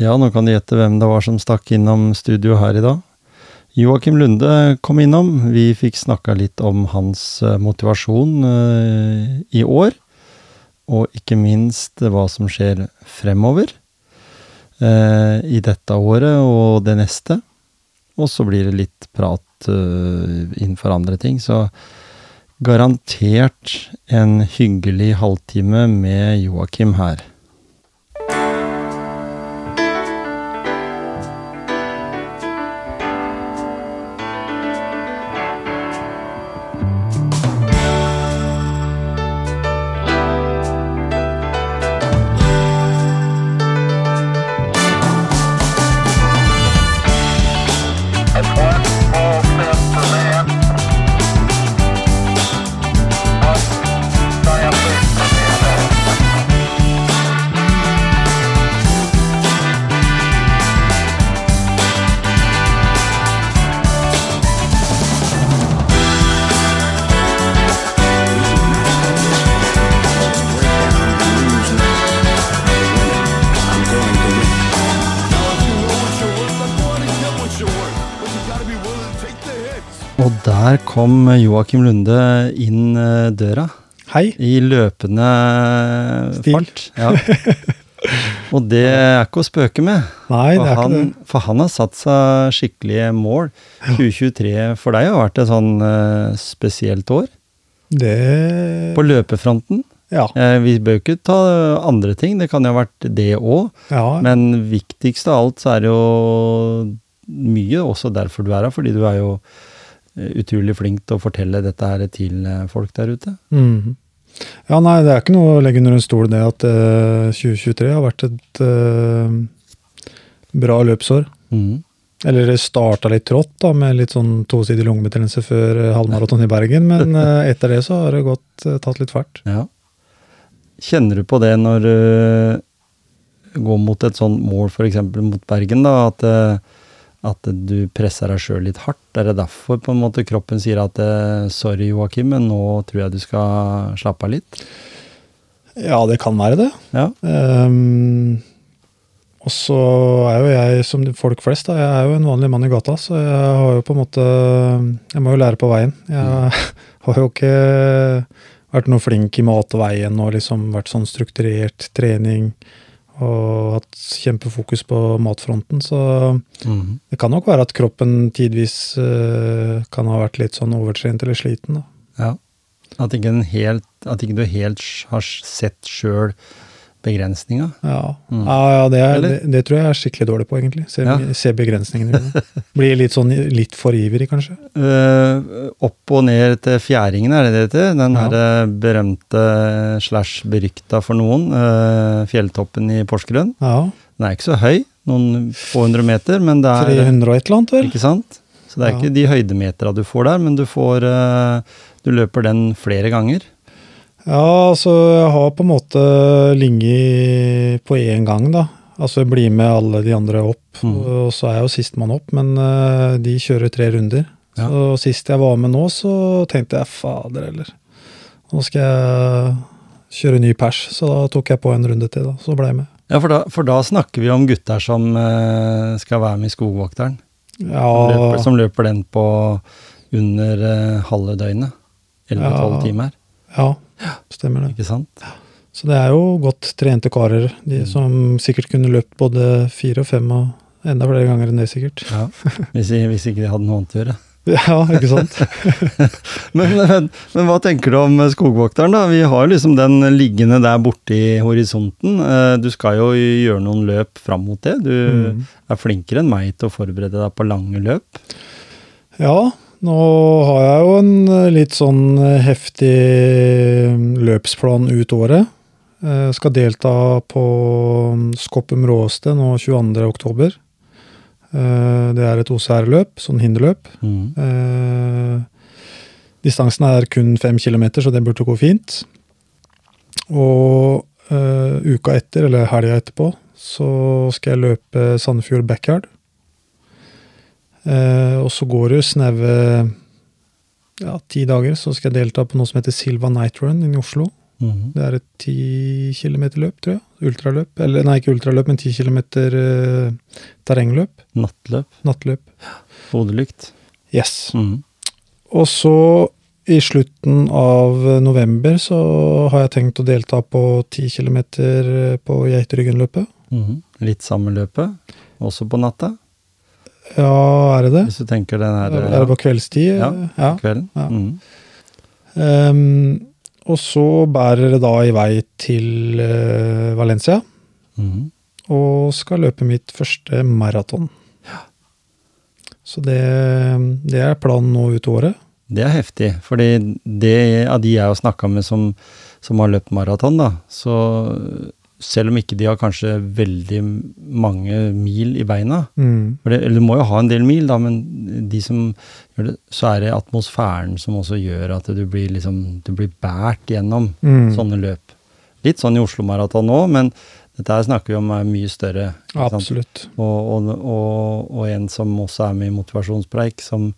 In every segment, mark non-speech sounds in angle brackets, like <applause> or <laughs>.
Ja, nå kan du gjette hvem det var som stakk innom studio her i dag. Joakim Lunde kom innom. Vi fikk snakka litt om hans eh, motivasjon eh, i år. Og ikke minst hva som skjer fremover eh, i dette året og det neste. Og så blir det litt prat innenfor andre ting. Så garantert en hyggelig halvtime med Joakim her. Der kom Joakim Lunde inn eh, døra. Hei. I løpende Stil. fart. Ja. <laughs> Og det er ikke å spøke med. Nei, det For er ikke han, for han har satt seg skikkelige mål. 2023 for deg har vært et sånn eh, spesielt år. Det På løpefronten. Ja. Eh, vi bør ikke ta andre ting, det kan jo ha vært det òg. ja. Men viktigst av alt så er det jo mye også derfor du er her, fordi du er jo utrolig flink til å fortelle dette her til eh, folk der ute. Mm. Ja, nei, det er ikke noe å legge under en stol det at uh, 2023 har vært et uh, bra løpsår. Mm. Eller det starta litt trått, da, med litt sånn tosidig lungebetennelse før eh, halvmaraton i Bergen, men <laughs> eh, etter det så har det gått, eh, tatt litt fart. Ja. Kjenner du på det når du går mot et sånt mål, f.eks. mot Bergen, da, at, eh, at du presser deg sjøl litt hardt? Er det derfor på en måte kroppen sier at eh, 'sorry, Joakim, men nå tror jeg du skal slappe av litt'? Ja, det kan være det. Ja. Um, og så er jo jeg, som folk flest, da, jeg er jo en vanlig mann i gata, så jeg har jo på en måte Jeg må jo lære på veien. Jeg <laughs> har jo ikke vært noe flink i mat og veien og liksom vært sånn strukturert trening og hatt kjempefokus på matfronten, så Mhm. det kan nok være at kroppen tidvis uh, kan ha vært litt sånn overtrent eller sliten, da. ja. At, ikke den helt, at ikke du helt har sett sjøl begrensninga. Ja, Mm. ja, ja det, det, det tror jeg er skikkelig dårlig på, egentlig. Se, Ja. se begrensningene mine. <laughs> Blir litt sånn litt for ivrig, kanskje. Uh, opp og ned til fjæringen, er det det heter? Den Ja. her eh, berømte slash berykta for noen, uh, fjelltoppen i Porsgrunn. Ja, Den er ikke så høy, noen få hundre meter, men det er 300 og et eller annet, vel? Ikke sant? Så det er ikke de høydemetera du får der, men du får uh, Du løper den flere ganger. Ja, altså jeg har på en måte ligget på én gang, da. Altså jeg blir med alle de andre opp, Mm. og så er jeg jo sistemann opp, men uh, de kjører tre runder. Ja. Så sist jeg var med nå, så tenkte jeg fader, eller Nå skal jeg kjøre ny pers, så da tok jeg på en runde til, da. Så ble jeg med. Ja, for da, for da snakker vi om gutter som uh, skal være med i Skogvokteren. Som, løper, som løper den på under uh, halve døgnet. 11-12 Ja. timer, ja, stemmer det. ikke sant? Så det er jo godt trente karer, Mm. de som sikkert kunne løpt både fire og fem og enda flere ganger enn det, sikkert. Ja. Hvis, hvis ikke de hadde noe annet å gjøre. <laughs> Ja, ikke sant? <laughs> Men, men, men hva tenker du om skogvokteren, da? Vi har liksom den liggende der borte i horisonten. Eh, Du skal jo gjøre noen løp fram mot det. Du Mm. er flinkere enn meg til å forberede deg på lange løp. Ja, nå har jeg jo en eh, litt sånn eh, heftig mm, løpsplan ut året. Jeg skal delta på mm, Skoppum Råsted nå 22. oktober. Eh, Det er et OCR-løp, sånn hinderløp. Mm. Eh, distansen er kun fem kilometer, så det burde gå fint. Og eh, uka etter, eller helga etterpå, så skal jeg løpe Sandefjord Backyard. Eh, og så går det snaue ja, ti dager, så skal jeg delta på noe som heter Silva Night Run i Oslo. Mhm. Det er et ti kilometer løp, tror jeg. Ultraløp. Eller nei, ikke ultraløp, men ti kilometer eh, terrengløp. Nattløp. Nattløp. Hodelykt. Yes. Mhm. Og så i slutten av november så har jeg tenkt å delta på ti kilometer på Geiteryggenløpet. Mhm. Litt samme løpet, også på natta, Ja, er det det? hvis du tenker den her Er det på kveldstid? Ja. ja. kvelden. Ja. Mm. Um, og så bærer det da i vei til uh, Valencia, Mm. og skal løpe mitt første maraton. Ja. Så det, det er planen nå ut året. Det er heftig, For det av de jeg har snakka med som, som har løpt maraton, da, så selv om ikke de har kanskje veldig mange mil i beina, Mm. det, eller du må jo ha en del mil, da, men de som gjør det, så er det atmosfæren som også gjør at du blir liksom, du blir bært gjennom Mm. sånne løp. Litt sånn i Oslo Maraton nå, men dette her snakker vi om er mye større. Absolutt. Og, og, og, og en som også er med i Motivasjonspreik, som,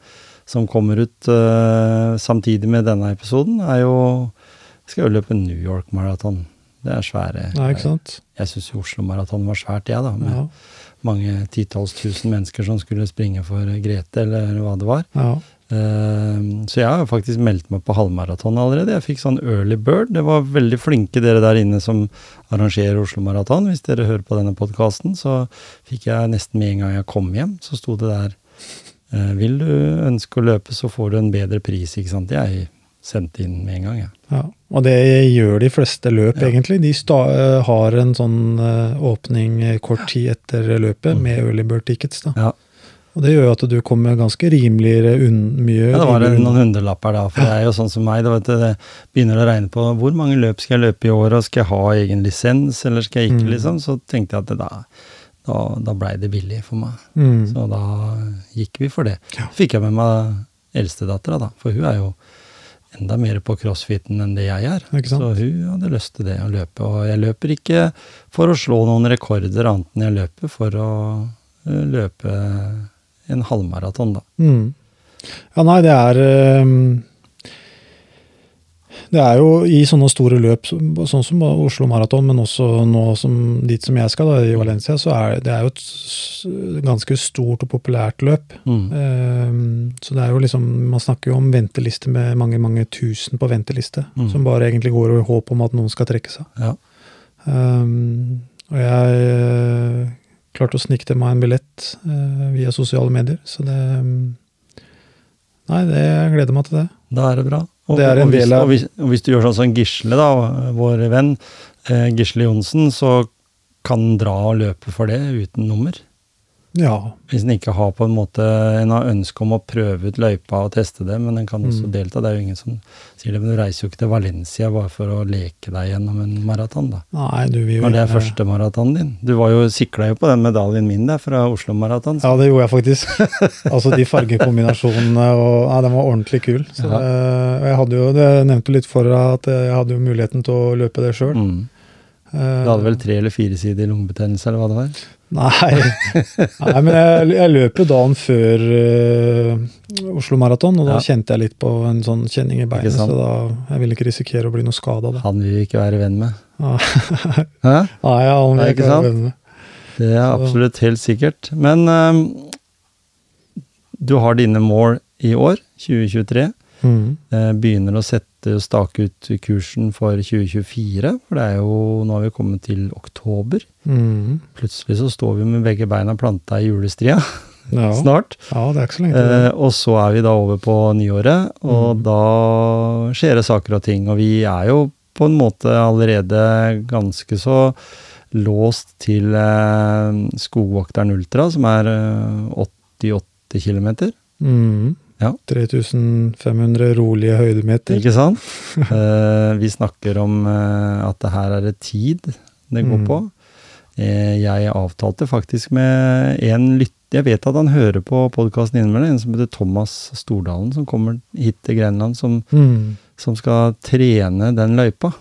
som kommer ut uh, samtidig med denne episoden, er jo Skal jo løpe New York Marathon. Det er svære Nei, ikke sant? Jeg syns jo Oslo Marathon var svært, jeg, da. Med Ja. mange titalls tusen mennesker som skulle springe for Grete, eller hva det var. ja. Eh, så jeg har faktisk meldt meg på halvmaraton allerede. Jeg fikk sånn early bird. Det var veldig flinke dere der inne som arrangerer Oslo Maraton. Hvis dere hører på denne podkasten, så fikk jeg nesten med en gang jeg kom hjem, så sto det der eh, Vil du ønske å løpe, så får du en bedre pris, ikke sant. Jeg sendte inn med en gang, Ja. Ja, og det gjør de fleste løp, Ja. egentlig. De eh, har en sånn eh, åpning eh, kort tid etter løpet Mm. med early bird tickets. da. Ja. Og det gjør jo at du kommer ganske rimeligere unn, mye Ja, det var en, noen hundrelapper da, for det er jo sånn som meg. Da, vet du, det begynner å regne på hvor mange løp skal jeg løpe i år, og skal jeg ha egen lisens, eller skal jeg ikke, Mm. liksom. Så tenkte jeg at det da, da, da blei det billig for meg. Mm. Så da gikk vi for det. Ja. Fikk jeg med meg eldstedattera, da, for hun er jo enda mer på crossfiten enn det jeg er. Så hun hadde lyst til det, å løpe. Og jeg løper ikke for å slå noen rekorder, annet enn jeg løper for å eh, løpe en halvmaraton, da. Mm. Ja, nei, det er ehm, Det er jo i sånne store løp, sånn som Oslo Maraton, men også nå som, dit som jeg skal, da, i Valencia, så er det er jo et ganske stort og populært løp. Mm. Ehm, så det er jo liksom Man snakker jo om venteliste med mange mange tusen på venteliste, Mm. som bare egentlig går i håp om at noen skal trekke seg. Ja. Ehm, og jeg uh, klarte å snike til meg en billett uh, via sosiale medier, så det um, Nei, det, jeg gleder meg til det. Da er det bra. Og, Det er en del av- og, hvis, og hvis du gjør sånn som Gisle, da, vår venn, eh, Gisle Johnsen, så kan dra og løpe for det uten nummer. Ja. Hvis en ikke har på en måte En har ønske om å prøve ut løypa og teste det, men en kan også Mm. delta. Det er jo ingen som sier det, men du reiser jo ikke til Valencia bare for å leke deg gjennom en maraton, da. Nei, du vil jo Når det er første maratonen din. Du var jo sikla jo på den medaljen min der fra Oslo Maraton. Ja, det gjorde jeg faktisk. <laughs> altså de fargekombinasjonene og Nei, den var ordentlig kul. Så Ja. det, jeg hadde jo det nevnte litt for at jeg hadde jo muligheten til å løpe det sjøl. Mm. Du hadde vel tre eller fire sider lungebetennelse, eller hva det var? Nei. Nei, men jeg, jeg løp jo dagen før uh, Oslo Maraton, og da Ja. kjente jeg litt på en sånn kjenning i beinet, så da jeg ville ikke risikere å bli noe skada da. Han vil vi ikke være venn med. Hæ? Nei, ja, han vil ikke være venn med. Det er absolutt helt sikkert. Men ehm, du har dine mål i år, 2023. Mm. Uh, begynner å sette stake ut kursen for 2024, for det er jo Nå har vi kommet til oktober. Mm. Plutselig så står vi med begge beina planta i julestria <laughs> Ja. snart. ja, det er ikke så lenge til Eh, og så er vi da over på nyåret, og Mm. da skjer det saker og ting. Og vi er jo på en måte allerede ganske så låst til eh, Skogvokteren Ultra, som er eh, 88 km. Mm. Ja. 3500 rolige høydemeter. Ikke sant? <laughs> Eh, vi snakker om eh, at det her er det tid det går Mm. på. Eh, jeg avtalte faktisk med en lytter Jeg vet at han hører på podkasten innimellom, en som heter Thomas Stordalen, som kommer hit til Grenland, som, Mm. som skal trene den løypa.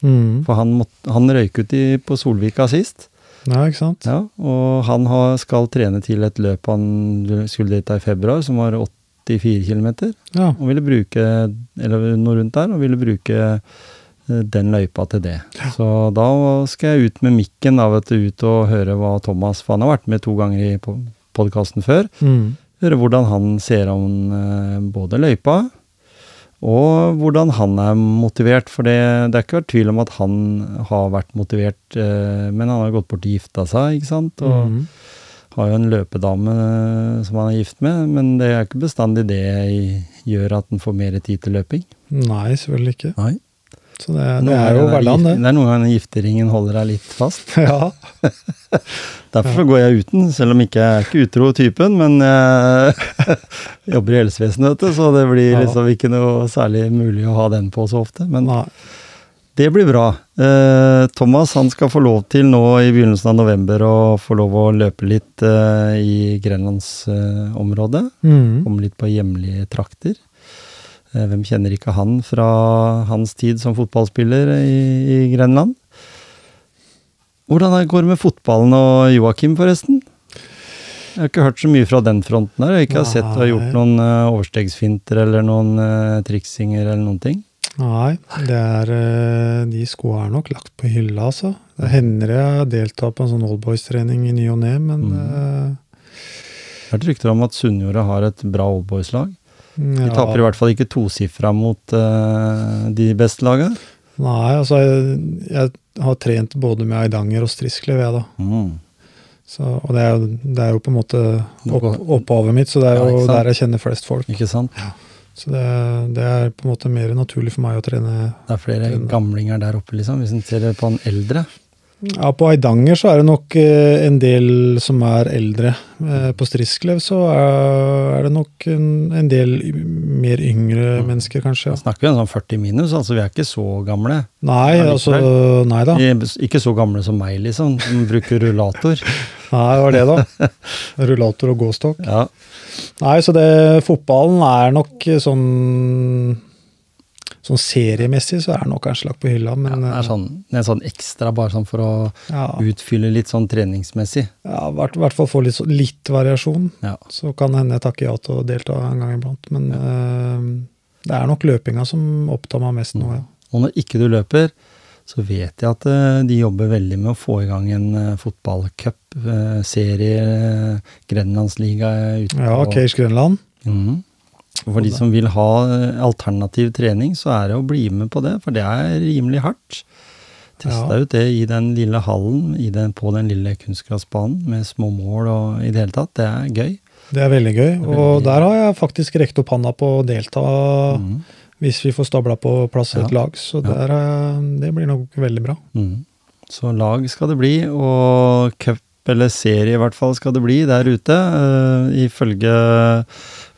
Mm. For han, måtte, han røyk ut i, på Solvika sist, Ja, ikke sant? ja, og han har, skal trene til et løp han skulle delta i februar, som var 84 km. Ja. og ville bruke eller noe rundt der, og ville bruke eh, den løypa til det. Så da skal jeg ut med mikken, da, vet du, ut og høre hva Thomas For han har vært med to ganger i podkasten før. Mm. Høre hvordan han ser om eh, både løypa, og hvordan han er motivert. For det, det er ikke vært tvil om at han har vært motivert, eh, men han har gått bort og gifta seg, ikke sant. Og Mm. Har jo en løpedame eh, som han er gift med, men det er ikke bestandig det gjør at han får mer tid til løping. Nei, selvfølgelig ikke. Nei. Så det, det er jo hverdagen, det. Det er noen ganger gifteringen holder deg litt fast. <laughs> Ja. <laughs> Derfor ja. går jeg uten, selv om ikke jeg er ikke utro typen, men jeg <laughs> jobber i helsevesenet, så det blir Ja. liksom ikke noe særlig mulig å ha den på så ofte. Men Nei. Det blir bra. Eh, Thomas han skal få lov til nå i begynnelsen av november å få lov å løpe litt eh, i grenlandsområdet. Mm. Komme litt på hjemlige trakter. Eh, hvem kjenner ikke han fra hans tid som fotballspiller i, i Grenland? Hvordan går det med fotballen og Joakim, forresten? Jeg har ikke hørt så mye fra den fronten her. Jeg har ikke sett du har gjort noen overstegsfinter eller noen triksinger eller noen ting. Nei, det er eh, De skoene er nok lagt på hylla, altså. Det hender jeg deltar på en sånn oldboys-trening i ny og ne, men Mm. uh, Jeg har rykter om at Sunnjordet har et bra oldboys-lag. De ja, taper i hvert fall ikke tosifra mot uh, de beste laga. Nei, altså jeg, jeg har trent både med Eidanger og Strisklev, jeg, da. Mm. Så, og det er, det er jo på en måte opp, opphavet mitt, så det er jo ja, der jeg kjenner flest folk. Ikke sant? Så det, det er på en måte mer naturlig for meg å trene Det er flere trene. gamlinger der oppe, liksom, hvis en ser på en eldre. Ja, på Eidanger så er det nok eh, en del som er eldre. Eh, på Strisklev så er, er det nok en, del mer yngre Mm. mennesker, kanskje. Da snakker vi om sånn 40 minus, altså vi er ikke så gamle. Nei, altså. Nei da. Ikke så gamle som meg, liksom, som bruker rullator. <laughs> Nei, det var det, da. <laughs> Rullator og gåstokk. Ja, Nei, så det fotballen er nok sånn Sånn seriemessig så er den nok kanskje lagt på hylla, ja, det er sånn, det er sånn ekstra, bare sånn for å ja, utfylle litt sånn treningsmessig. ja, i hvert, hvert fall få litt, litt variasjon. Ja. Så kan hende jeg takker ja til å delta en gang iblant. Men uh, det er nok løpinga som opptar meg mest nå, ja. Og når ikke du løper, så vet jeg at eh, de jobber veldig med å få i gang en eh, serie, uh, Grenlandsliga ute Ja, Cage Grønland. Mm. For de som vil ha eh, alternativ trening, så er det å bli med på det, for det er rimelig hardt. Testa Ja. ut det i den lille hallen i den, på den lille kunstgressbanen med små mål og i det hele tatt. Det er gøy. Det er veldig gøy. Og der har jeg faktisk rekt opp handa på å delta Mhm. Hvis vi får stabla på plass et Ja. lag. Så Ja. der, er- det blir nok veldig bra. Mm. Så lag skal det bli, og cup eller serie i hvert fall skal det bli der ute. Uh, ifølge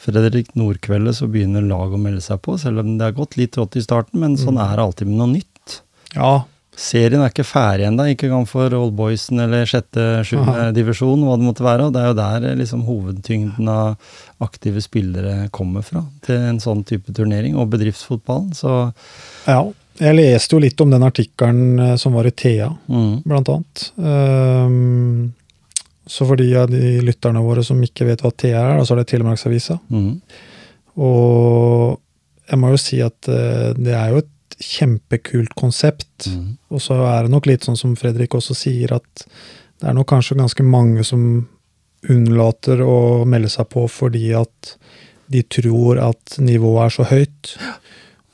Fredrik Nordkveldet så begynner lag å melde seg på, selv om det har gått litt rått i starten, men sånn Mm. er det alltid med noe nytt. Ja, Serien er ikke ferdig ennå, ikke engang for Old Boysen eller sjette, sjuende divisjon, hva det måtte være. Og det er jo der eh, liksom hovedtyngden av aktive spillere kommer fra, til en sånn type turnering, og bedriftsfotballen. Så ja. Jeg leste jo litt om den artikkelen eh, som var i Thea, mm, blant annet. Um, så for de av de lytterne våre som ikke vet hva Thea er, så er det Telemarksavisa. mm, Og jeg må jo si at eh, det er jo et kjempekult konsept. mm, Og så er det nok litt sånn som Fredrik også sier, at det er nok kanskje ganske mange som unnlater å melde seg på fordi at de tror at nivået er så høyt.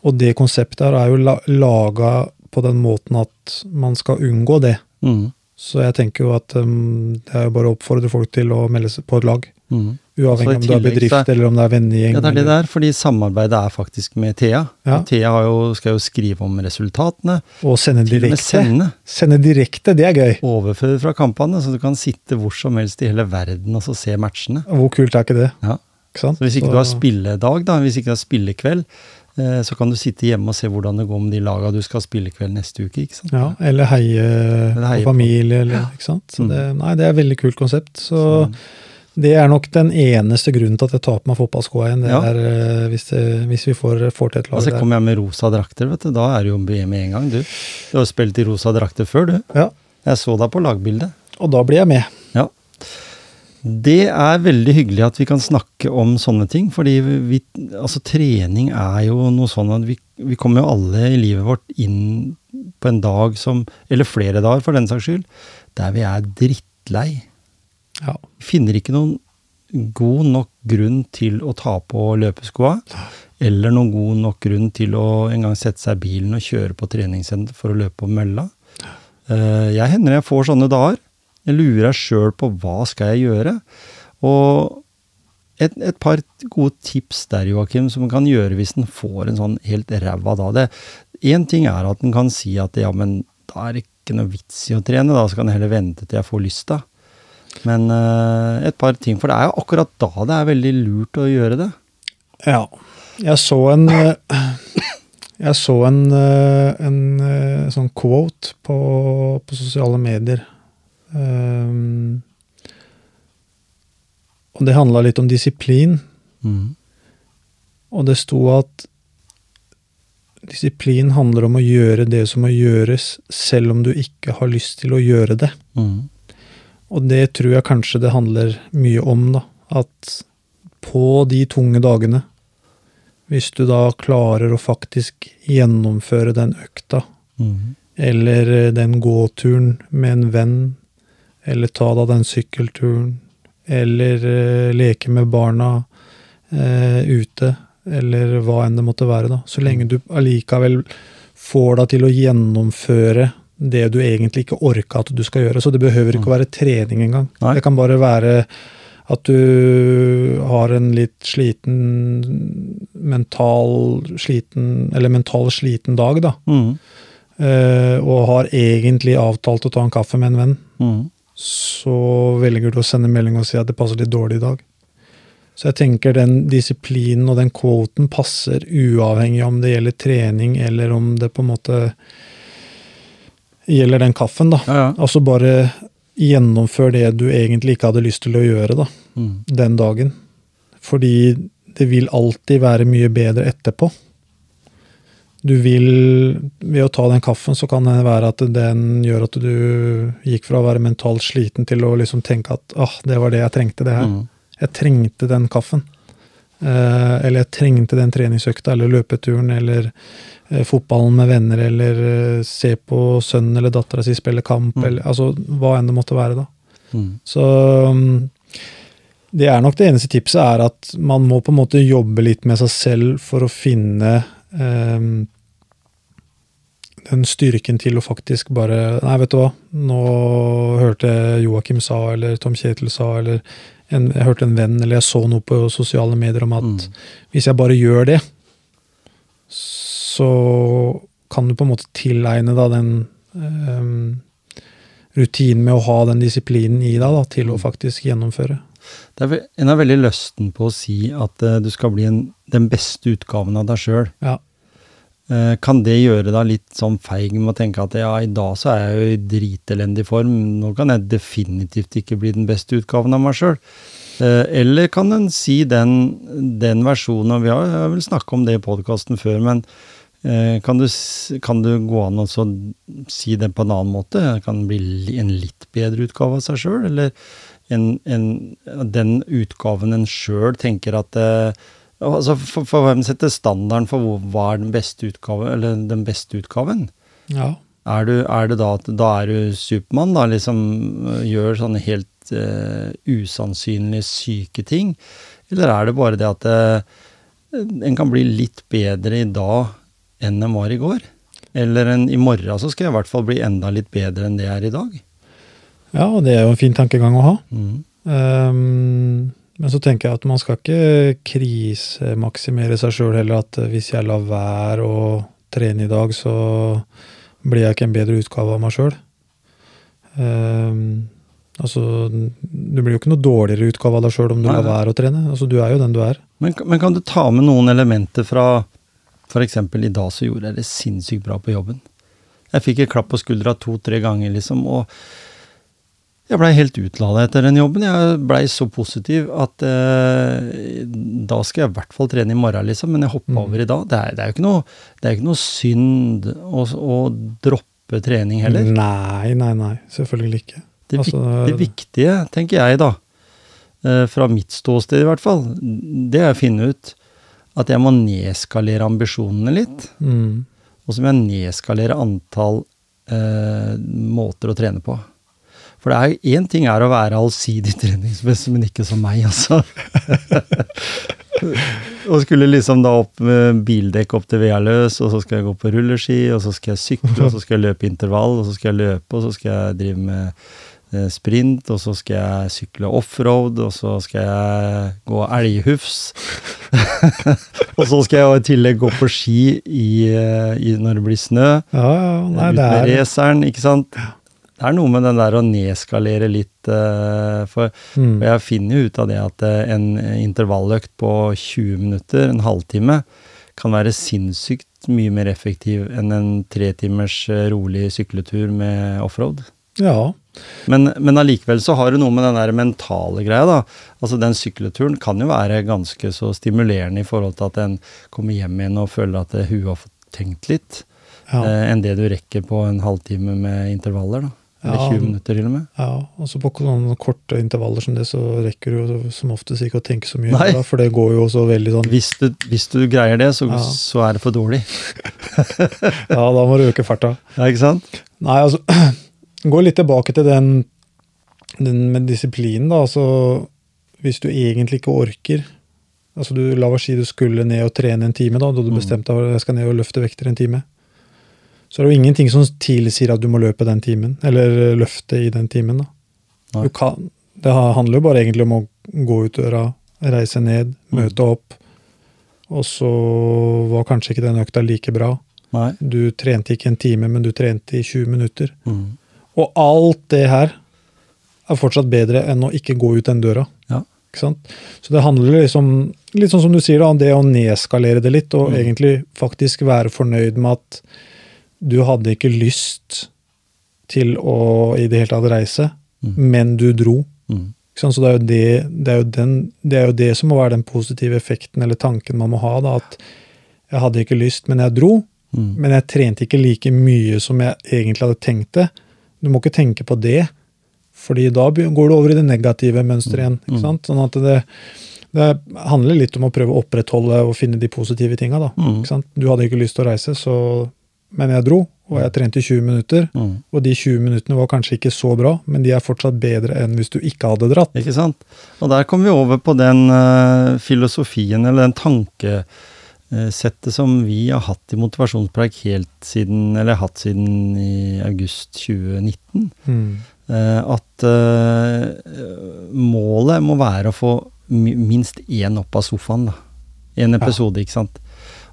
Og det konseptet her er jo la laga på den måten at man skal unngå det. mm, Så jeg tenker jo at um, det er jo bare å oppfordre folk til å melde seg på et lag. Mm. Uavhengig tillegg, om du er bedrift er- eller om det er vennegjeng. Ja, det er det der, fordi samarbeidet er faktisk med Thea. Ja. Thea har jo, skal jo skrive om resultatene. Og sende direkte. sende. Sende direkte, det er gøy. Overføre fra kampene, så du kan sitte hvor som helst i hele verden og så se matchene. Hvor kult er ikke det? Ja. Ikke sant? Så hvis ikke du har spilledag, da, hvis ikke du har spillekveld, eh, så kan du sitte hjemme og se hvordan det går med de laga du skal spille kveld neste uke. ikke sant? Ja, eller heie, Eller heie på familie, eller ikke sant. Så Mm. det, nei, det er et veldig kult konsept. Så Så- det er nok den eneste grunnen til at jeg tar på meg fotballskoa igjen. Det Ja. er eh, hvis, det, hvis vi får, får til et lag Altså, der. kommer jeg med rosa drakter, vet du, da er det jo med en gang, du. Du har jo spilt i rosa drakter før, du. Ja, Jeg så deg på lagbildet. og da blir jeg med. Ja. Det er veldig hyggelig at vi kan snakke om sånne ting, fordi vi, altså trening er jo noe sånn at vi, vi kommer jo alle i livet vårt inn på en dag som, eller flere dager for den saks skyld, der vi er drittlei. Ja. Finner ikke noen god nok grunn til å ta på løpeskoa, eller noen god nok grunn til å en gang sette seg i bilen og kjøre på treningssenter for å løpe på mølla. Eh, Jeg hender jeg får sånne dager. Jeg lurer sjøl på hva skal jeg gjøre. Og et, et par gode tips der, Joakim, som man kan gjøre hvis en får en sånn helt ræva da. Én ting er at en kan si at ja, men da er det ikke noe vits i å trene, da skal jeg heller vente til jeg får lysta. Men uh, et par ting, for det er jo akkurat da det er veldig lurt å gjøre det. Ja. Jeg så en eh, Jeg så en, eh, en sånn quote på, på sosiale medier. Um, og det handla litt om disiplin. Mm. Og det sto at disiplin handler om å gjøre det som må gjøres, selv om du ikke har lyst til å gjøre det. Mm. Og det tror jeg kanskje det handler mye om, da. At på de tunge dagene, hvis du da klarer å faktisk gjennomføre den økta, Mm. eller eh, den gåturen med en venn, eller ta da den sykkelturen, eller eh, leke med barna eh, ute, eller hva enn det måtte være, da. Så lenge du allikevel får deg til å gjennomføre det du egentlig ikke orka at du skal gjøre. Så det behøver ikke å være trening engang. Nei. Det kan bare være at du har en litt sliten mental sliten, eller mental sliten dag, da. Mm. Eh, og har egentlig avtalt å ta en kaffe med en venn, Mm. så velger du å sende melding og si at det passer litt dårlig i dag. Så jeg tenker den disiplinen og den kvoten passer uavhengig om det gjelder trening eller om det på en måte gjelder den kaffen, da. Ja, ja. Altså bare gjennomfør det du egentlig ikke hadde lyst til å gjøre, da. Mm. Den dagen. Fordi det vil alltid være mye bedre etterpå. Du vil Ved å ta den kaffen, så kan det være at den gjør at du gikk fra å være mentalt sliten til å liksom tenke at ah, det var det jeg trengte, det her. Mm. Jeg trengte den kaffen. Eh, eller jeg trengte den treningsøkta, eller løpeturen, eller eh, fotballen med venner, eller eh, se på sønnen eller dattera si spille kamp, Mm. eller altså hva enn det måtte være, da. Mm. Så um, det er nok det eneste tipset, er at man må på en måte jobbe litt med seg selv for å finne um, den styrken til å faktisk bare Nei, vet du hva, nå hørte jeg Joakim sa, eller Tom Kjetil sa, eller en, jeg hørte en venn, eller jeg så noe på sosiale medier om at Mm. hvis jeg bare gjør det, så kan du på en måte tilegne da den um, rutinen med å ha den disiplinen i deg da, til å faktisk gjennomføre. Det er, en har veldig lysten på å si at uh, du skal bli en, den beste utgaven av deg sjøl. Ja. Eh, kan det gjøre deg litt sånn feig med å tenke at ja, i dag så er jeg jo i dritelendig form, nå kan jeg definitivt ikke bli den beste utgaven av meg sjøl? Eh, eller kan en si den, den versjonen, og vi har, vel snakka om det i podkasten før, men eh, kan, du, kan du gå an og si det på en annen måte? Kan det bli en litt bedre utgave av seg sjøl, eller en, en, den utgaven en sjøl tenker at altså for, for hvem setter standarden for hvor, hva er den beste utgaven? eller den beste utgaven? ja. Er, du, er det da at da er du Supermann, da, liksom øh, gjør sånne helt uh, usannsynlige syke ting? Eller er det bare det at uh, en kan bli litt bedre i dag enn en var i går? Eller en, i morgen så skal jeg i hvert fall bli enda litt bedre enn det jeg er i dag? Ja, og det er jo en fin tankegang å ha. Mm. Um, men så tenker jeg at man skal ikke krisemaksimere seg sjøl heller. At eh, hvis jeg lar være å trene i dag, så blir jeg ikke en bedre utgave av meg sjøl. Um, altså, du blir jo ikke noe dårligere utgave av deg sjøl om du Nei, lar være å trene. Altså, du er jo den du er. Men, men kan du ta med noen elementer fra f.eks. i dag så gjorde jeg det sinnssykt bra på jobben. Jeg fikk et klapp på skuldra to-tre ganger, liksom, og jeg blei helt utlada etter den jobben. Jeg blei så positiv at eh, da skal jeg i hvert fall trene i morgen, liksom, men jeg hoppa Mm. over i dag. Det er, det er jo ikke noe, det er ikke noe synd å, å droppe trening heller. Nei, nei, nei. Selvfølgelig ikke. Det, Altså, det viktige, tenker jeg da, eh, fra mitt ståsted i hvert fall, det er å finne ut at jeg må nedskalere ambisjonene litt. Mm. Og så må jeg nedskalere antall eh, måter å trene på. For det er jo én ting er å være allsidig treningsmessig, men ikke som meg, altså. <laughs> og skulle liksom da opp med bildekk opp til Vealøs, og så skal jeg gå på rulleski, og så skal jeg sykle, og så skal jeg løpe intervall, og så skal jeg løpe, og så skal jeg drive med eh, sprint, og så skal jeg sykle offroad, og så skal jeg gå elghufs. <laughs> og så skal jeg i tillegg gå på ski i, eh, i, når det blir snø. Ja, ja. Nei, ut med er raceren, ikke sant. Det er noe med den der å nedskalere litt, eh, for mm. jeg finner jo ut av det at eh, en intervalløkt på 20 minutter, en halvtime, kan være sinnssykt mye mer effektiv enn en tre timers eh, rolig sykletur med offroad. Ja. Men, men allikevel så har du noe med den der mentale greia, da. Altså den sykleturen kan jo være ganske så stimulerende i forhold til at en kommer hjem igjen og føler at huet har fått tenkt litt, Ja. eh, enn det du rekker på en halvtime med intervaller, da. Eller Ja. 20 minutter til og med. ja. Og så på sånne korte intervaller som det, så rekker du jo som oftest ikke å tenke så mye. Nei. Da, for det går jo så veldig sånn Hvis du, hvis du greier det, så, Ja. så er det for dårlig. <laughs> Ja, da må du øke farta. Ja, ikke sant? Nei, altså <clears throat> Gå litt tilbake til den, den med disiplinen, da. Altså, hvis du egentlig ikke orker Altså, du, La oss si du skulle ned og trene en time, da, da du Mm. bestemte deg for at jeg skal ned og løfte vekter en time. Så er det jo ingenting som tilsier at du må løpe den timen, eller løfte i den timen. kan, det handler jo bare egentlig om å gå ut døra, reise ned, Mm. møte opp. Og så var kanskje ikke den økta like bra. Nei. Du trente ikke en time, men du trente i 20 minutter. Mm. Og alt det her er fortsatt bedre enn å ikke gå ut den døra. Ja. Så det handler liksom, litt sånn som du sier, da, om det å nedskalere det litt, og Mm. egentlig faktisk være fornøyd med at du hadde ikke lyst til å i det hele tatt reise, Mm. men du dro. Mm. Så det er, det, det, er den, det er jo det som må være den positive effekten eller tanken man må ha. Da, at jeg hadde ikke lyst, men jeg dro. Mm. Men jeg trente ikke like mye som jeg egentlig hadde tenkt det. Du må ikke tenke på det, fordi da går du over i det negative mønsteret igjen. Mm. ikke sant? Sånn at det, det handler litt om å prøve å opprettholde og finne de positive tinga. Mm. Du hadde ikke lyst til å reise, så, men jeg dro, og jeg trente i 20 minutter. Mm. Og de 20 minuttene var kanskje ikke så bra, men de er fortsatt bedre enn hvis du ikke hadde dratt. Ikke sant? Og der kommer vi over på den uh, filosofien, eller den tankesettet som vi har hatt i motivasjonspreik helt siden, eller hatt siden i august 2019. Mm. Eh, at uh, målet må være å få minst én opp av sofaen, da. En episode, ikke sant.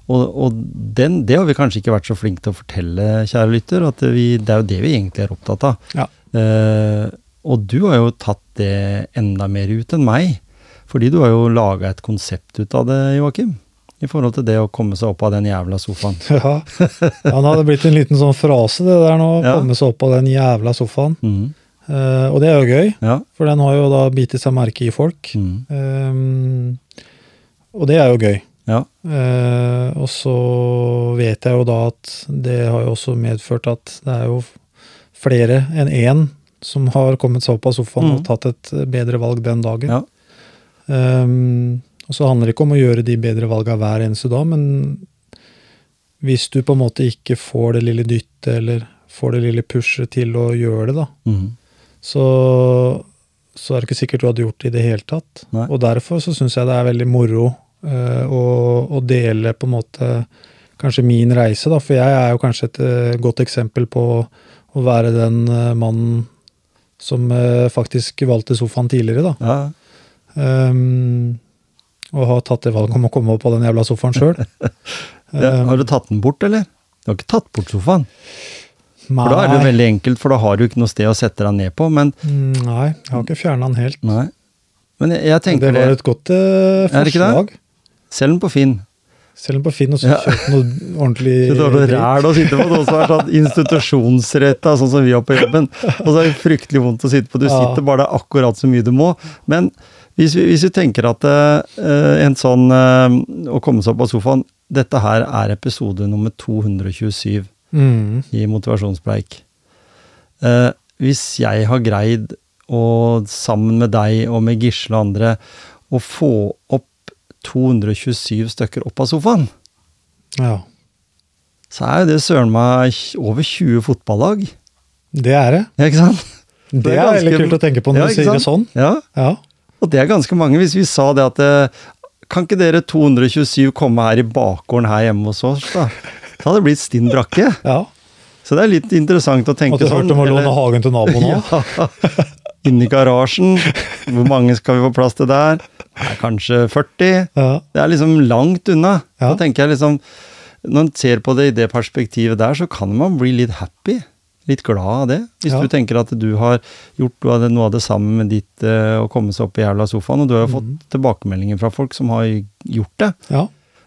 Og, og den, det har vi kanskje ikke vært så flinke til å fortelle, kjære lytter, at vi, det er jo det vi egentlig er opptatt av. Ja. Eh, og du har jo tatt det enda mer ut enn meg, fordi du har jo laga et konsept ut av det, Joakim. I forhold til det å komme seg opp av den jævla sofaen. <laughs> Ja. ja, det hadde blitt en liten sånn frase, det der nå. Ja. Komme seg opp av den jævla sofaen. Mm. Uh, og det er jo gøy, Ja. for den har jo da bitt seg merke i folk. Mm. Um, og det er jo gøy. Ja. Eh, og så vet jeg jo da at det har jo også medført at det er jo flere enn én som har kommet seg opp av sofaen mm. og tatt et bedre valg den dagen. Ja. Um, og så handler det ikke om å gjøre de bedre valga hver eneste dag, men hvis du på en måte ikke får det lille dyttet eller får det lille pushet til å gjøre det, da, mm. så, så er det ikke sikkert du hadde gjort det i det hele tatt. Nei. Og derfor så syns jeg det er veldig moro eh, å, å dele på en måte kanskje min reise, da, for jeg er jo kanskje et eh, godt eksempel på å være den eh, mannen som faktisk valgte sofaen tidligere, da. ja. Um, og har tatt det valget om å komme opp på den jævla sofaen <laughs> sjøl. Ja, har du tatt den bort, eller? Du har ikke tatt bort sofaen? For da er det jo veldig enkelt, for da har du ikke noe sted å sette deg ned på. Men Nei, jeg har ikke fjerna den helt. nei. Men jeg, jeg det var et godt forslag Er det ikke det? Selg den på Finn. Selv om på Finn og så Ja. kjøpt noe ordentlig <laughs> Det er noe ræl å sitte på, noe som er sånn institusjonsretta, sånn som vi har på jobben. Og så er det fryktelig vondt å sitte på. Du sitter bare akkurat så mye du må. Men hvis vi, hvis vi tenker at uh, en sånn uh, Å komme seg opp av sofaen Dette her er episode nummer 227 Mm, i motivasjonspreik. Uh, hvis jeg har greid og sammen med deg og med Gisle og andre, å få opp 227 stykker opp av sofaen, Ja. så er jo det søren meg over 20 fotballag. Det er det. Ikke sant? Det er er veldig ganske- kult å tenke på når Ja, du sier det sånn. Ja, Ja. og det er ganske mange. Hvis vi sa det at eh, Kan ikke dere 227 komme her i bakgården her hjemme hos oss, da? Så hadde det blitt stinn brakke. ja. Så det er litt interessant å tenke sånn. At du hørte om å låne hagen til naboen <laughs> òg? Ja. Inni garasjen. Hvor mange skal vi få plass til der? Er kanskje 40. Ja. Det er liksom langt unna. Ja. Da tenker jeg liksom Når en ser på det i det perspektivet der, så kan man bli litt happy. Litt glad av det. Hvis Ja. du tenker at du har gjort noe av det, samme sammen med ditt eh, å komme seg opp i jævla sofaen, og du har jo fått tilbakemeldinger fra folk som har gjort det. ja.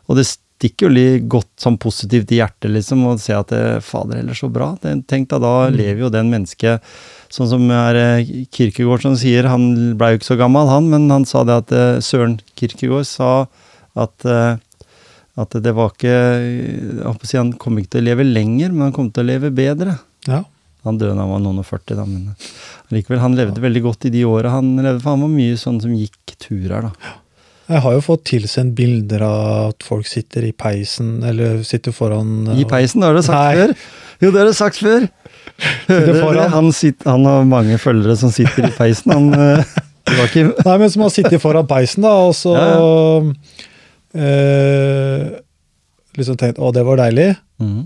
Og det stikker jo litt godt sånn positivt i hjertet, liksom, å se at det, fader heller, så bra. Tenk deg, da lever jo den mennesket Sånn som er Kirkegård Kierkegaard som sier, han blei jo ikke så gammel, han, men han sa det at eh, Søren Kierkegaard sa at eh, at det var ikke si Han kom ikke til å leve lenger, men han kom til å leve bedre. ja. Han døde da han var noen og 40, da, men likevel, han levde veldig godt i de åra han levde, for han var mye sånn som gikk turer, da. Jeg har jo fått tilsendt bilder av at folk sitter i peisen, eller sitter foran I peisen, det har du sagt Nei. før. Jo, det har du sagt før. Han, sitter, han har mange følgere som sitter i peisen. Han, eh. Nei, men som har sittet foran peisen, da, og så eh, Liksom tenkt å, det var deilig. mm.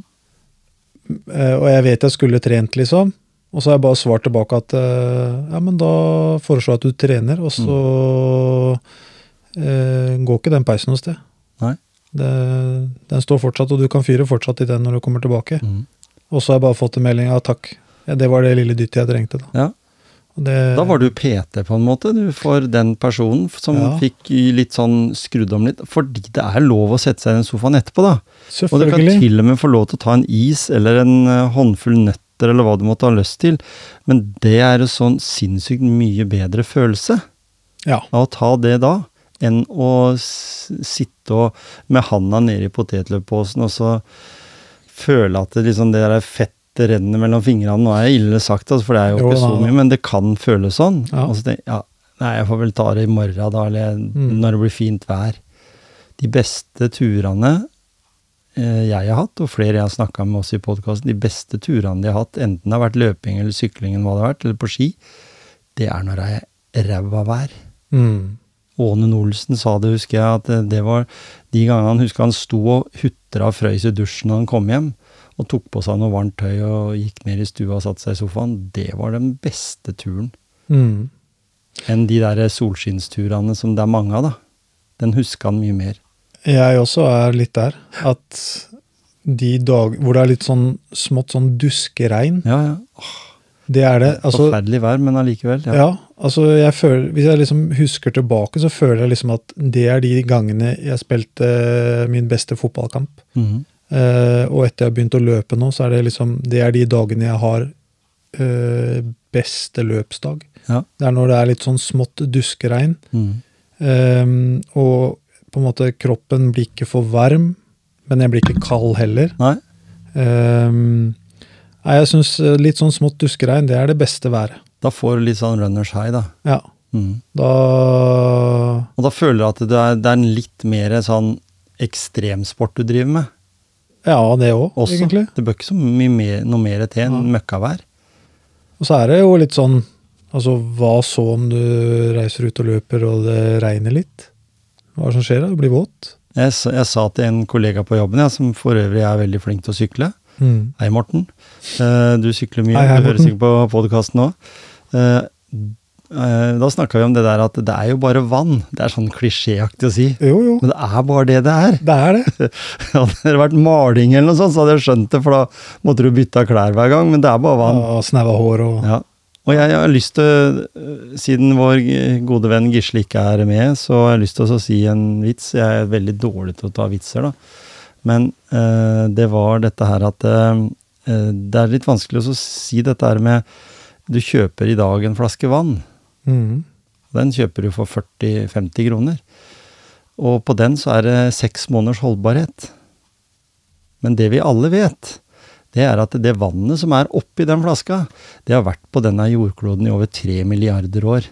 Eh, og jeg vet jeg skulle trent, liksom. Og så har jeg bare svart tilbake at eh, ja, men da foreslår jeg at du trener, og så eh, går ikke den peisen noe sted. Nei. Det, den står fortsatt, og du kan fyre fortsatt i den når du kommer tilbake. Mhm. Og så har jeg bare fått en melding av takk. Ja, det var det lille dyttet jeg trengte. Da. Ja. Det, Da var du PT på en måte, du, for den personen som Ja. fikk litt sånn skrudd om litt. Fordi det er lov å sette seg i den sofaen etterpå, da. Og du kan til og med få lov til å ta en is eller en eh, håndfull nøtter eller hva du måtte ha lyst til. Men det er en sånn sinnssykt mye bedre følelse Ja. av å ta det da, enn å sitte og med handa nede i potetløpposen og så føle at det liksom det der fettet renner mellom fingrene. Nå er det ille sagt, altså, for det er jo Jo, ikke så da. mye, men det kan føles sånn. Ja. Altså, det, ja, nei, jeg får vel ta det i morgen da, eller Mm. når det blir fint vær. De beste turene eh, jeg har hatt, og flere jeg har snakka med også i podkasten, de beste turene de har hatt, enten det har vært løping eller sykling, eller hva det har vært, eller på ski, det er når det er ræva vær. Mm. Åne Olsen sa det, husker jeg, at det- var de gangene han husker han sto og hutra og frøys i dusjen når han kom hjem, og tok på seg noe varmt tøy og gikk ned i stua og satte seg i sofaen. Det var den beste turen. Mm. Enn de der solskinnsturene som det er mange av, da. Den husker han mye mer. Jeg også er litt der. At de dag hvor det er litt sånn smått sånn duskeregn, Ja, ja. det er det. Altså, Forferdelig vær, men allikevel. ja. Ja. Altså jeg føler, Hvis jeg liksom husker tilbake, så føler jeg liksom at det er de gangene jeg spilte min beste fotballkamp. Mm -hmm. uh, og etter jeg har begynt å løpe nå, så er det liksom Det er de dagene jeg har uh, beste løpsdag. ja. Det er når det er litt sånn smått duskeregn. Mhm. Ehm, og på en måte kroppen blir ikke for varm, men jeg blir ikke kald heller. Nei. Ehm, nei, jeg syns litt sånn smått duskeregn, det er det beste været. Da får du litt sånn runners high, da. Ja. Mm. Da Og da føler du at det er, det er en litt mer sånn ekstremsport du driver med. Ja, det òg, egentlig. Det bør ikke så mye mer, noe mer til enn møkkavær. Og så er det jo litt sånn Altså, hva så om du reiser ut og løper og det regner litt? Hva er det som skjer da? Du blir våt? Jeg, jeg sa til en kollega på jobben, ja, som for øvrig er veldig flink til å sykle Mm. Hei, Morten. Uh, du sykler mye, Hei, hei, du hører Morten. sikkert på podkasten òg. Da snakka vi om det der at det er jo bare vann. Det er sånn klisjéaktig å si. Jo, jo. Men det er bare det det er. Det er det. <laughs> Hadde det vært maling eller noe sånt, så hadde jeg skjønt det, for da måtte du bytte av klær hver gang. Men det er bare vann. Og snaua hår og Ja. Og jeg, jeg har lyst til, øh, siden vår gode venn Gisle ikke er med, så har jeg lyst til å si en vits. Jeg er veldig dårlig til å ta vitser, da. Men øh, det var dette her at øh, det er litt vanskelig å si dette her med Du kjøper i dag en flaske vann. mm. Den kjøper du for 40-50 kroner. Og på den så er det seks måneders holdbarhet. Men det vi alle vet, det er at det vannet som er oppi den flaska, det har vært på denne jordkloden i over tre milliarder år.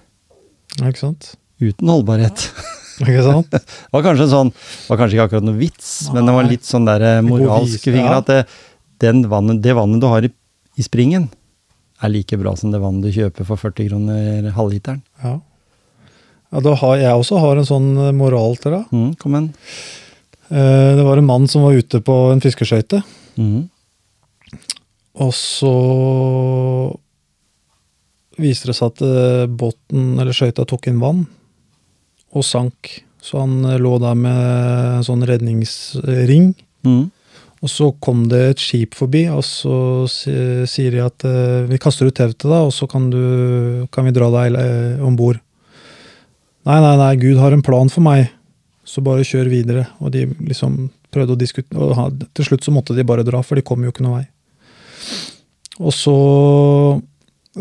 Ikke sant? Uten holdbarhet. Ikke sant? <laughs> Det var kanskje sånn, det var kanskje ikke akkurat noe vits, men det var litt sånn der eh, moralske fingre. at det, den vannet, det vannet du har i, i springen, er like bra som det vannet du kjøper for 40 kroner halvliteren. Ja. ja da har, jeg også har en sånn eh, moral til deg. Mm, kom igjen. Eh, Det var en mann som var ute på en fiskeskøyte, Mm. og så viste det seg at eh, båten eller skøyta tok inn vann og sank. Så han lå der med en sånn redningsring. Mm. Og så kom det et skip forbi, og så sier de at eh, vi kaster ut tauet til deg, og så kan, du, kan vi dra deg eh, om bord. Nei, nei, nei, Gud har en plan for meg, så bare kjør videre. Og de liksom prøvde å diskutere, og til slutt så måtte de bare dra, for de kom jo ikke noe vei. Og så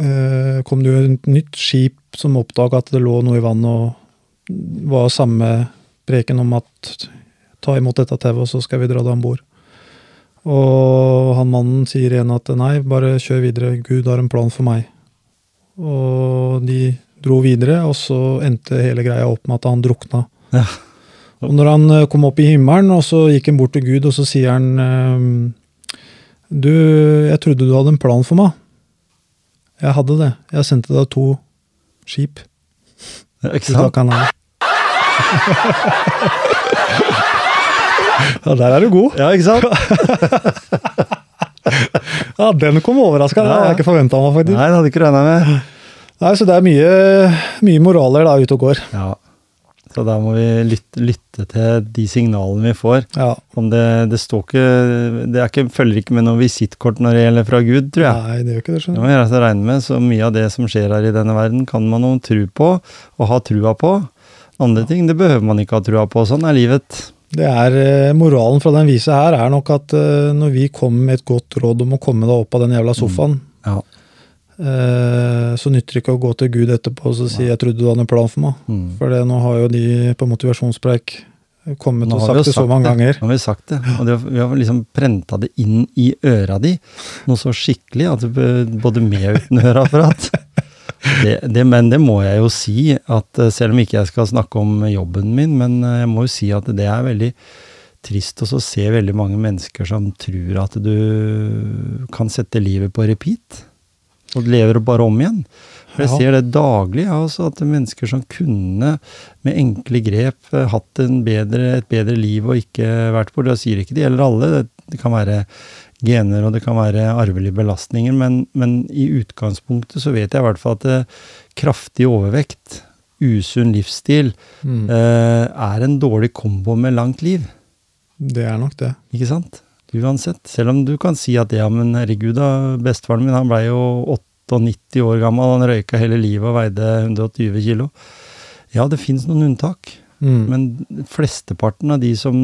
eh, kom det jo et nytt skip som oppdaga at det lå noe i vannet, og var samme preken om at ta imot dette tauet, og så skal vi dra deg om bord. Og han mannen sier igjen at nei, bare kjør videre, Gud har en plan for meg. Og de dro videre, og så endte hele greia opp med at han drukna. Ja. Og når han eh, kom opp i himmelen, og så gikk han bort til Gud, og så sier han ehm, Du, jeg trodde du hadde en plan for meg. Jeg hadde det. Jeg sendte deg to skip. Ikke Så sant? kan han. <laughs> ja, der er du god. Ja, ikke sant? <laughs> Ja, Den kom overraskende. Ja, hadde jeg ikke forventa meg, faktisk. Nei, det hadde ikke regna med. Nei, Så det er mye, mye moraler da ute og går. Ja. Så da må vi lytte, lytte til de signalene vi får. Ja. Om det, det står ikke Det er ikke, følger ikke med noe visittkort når det gjelder fra Gud, tror jeg. Nei, det gjør ikke det. Det må slett regne med. Så mye av det som skjer her i denne verden, kan man jo tro på og ha trua på. Andre ting det behøver man ikke ha trua på. Sånn er livet. Det er, eh, Moralen fra den visa her er nok at eh, når vi kommer med et godt råd om å komme deg opp av den jævla sofaen, Ja. eh, så nytter det ikke å gå til Gud etterpå og så si 'jeg trodde du hadde en plan for meg'. Mm. For det, nå har jo de på motivasjonspreik kommet Nå og sagt det så mange det. ganger. Nå har vi sagt det. Og det, vi har liksom prenta det inn i øra di. Noe så skikkelig at du både med og uten høreapparat. Det, det, men det må jeg jo si, at eh, selv om ikke jeg skal snakke om jobben min, men eh, jeg må jo si at det er veldig trist å se veldig mange mennesker som tror at du kan sette livet på repeat. Og lever bare om igjen. For jeg ser det daglig, altså, at mennesker som kunne med enkle grep eh, hatt en bedre, et bedre liv og ikke vært på det. Jeg sier ikke det gjelder alle, det, det kan være gener og det kan være arvelige belastninger, men, men i utgangspunktet så vet jeg i hvert fall at det, kraftig overvekt, usunn livsstil, Mm. eh, er en dårlig kombo med langt liv. Det er nok det. Ikke sant? Uansett. Selv om du kan si at ja, men herregud da, bestefaren min han blei jo 98 år gammel, han røyka hele livet og veide 120 kilo. Ja, det fins noen unntak, Mm. men flesteparten av de som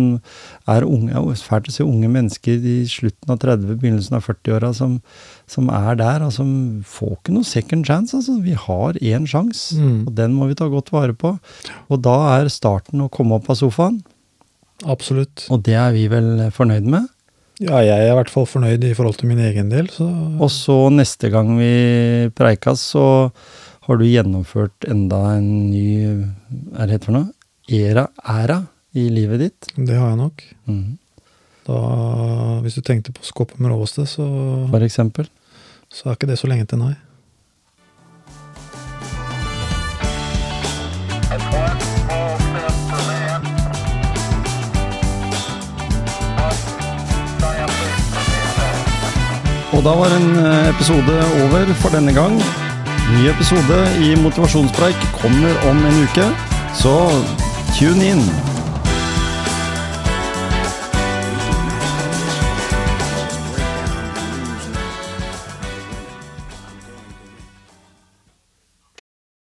er unge, er fælt å si unge mennesker i slutten av 30, begynnelsen av 40-åra som, som er der, og som får ikke noe second chance. Altså. Vi har én sjanse, Mm. og den må vi ta godt vare på. Og da er starten å komme opp av sofaen, Absolutt. og det er vi vel fornøyd med. Ja, jeg er i hvert fall fornøyd i forhold til min egen del, så Og så neste gang vi preikas, så har du gjennomført enda en ny Er det hett for noe? Era, æra i livet ditt. det har jeg nok. Mm. Da, hvis du tenkte på Skoppum med råsted, så, For eksempel. så er ikke det så lenge til, nei. Og da var en eh, episode over for denne gang. Ny episode i Motivasjonspreik kommer om en uke, så tune in.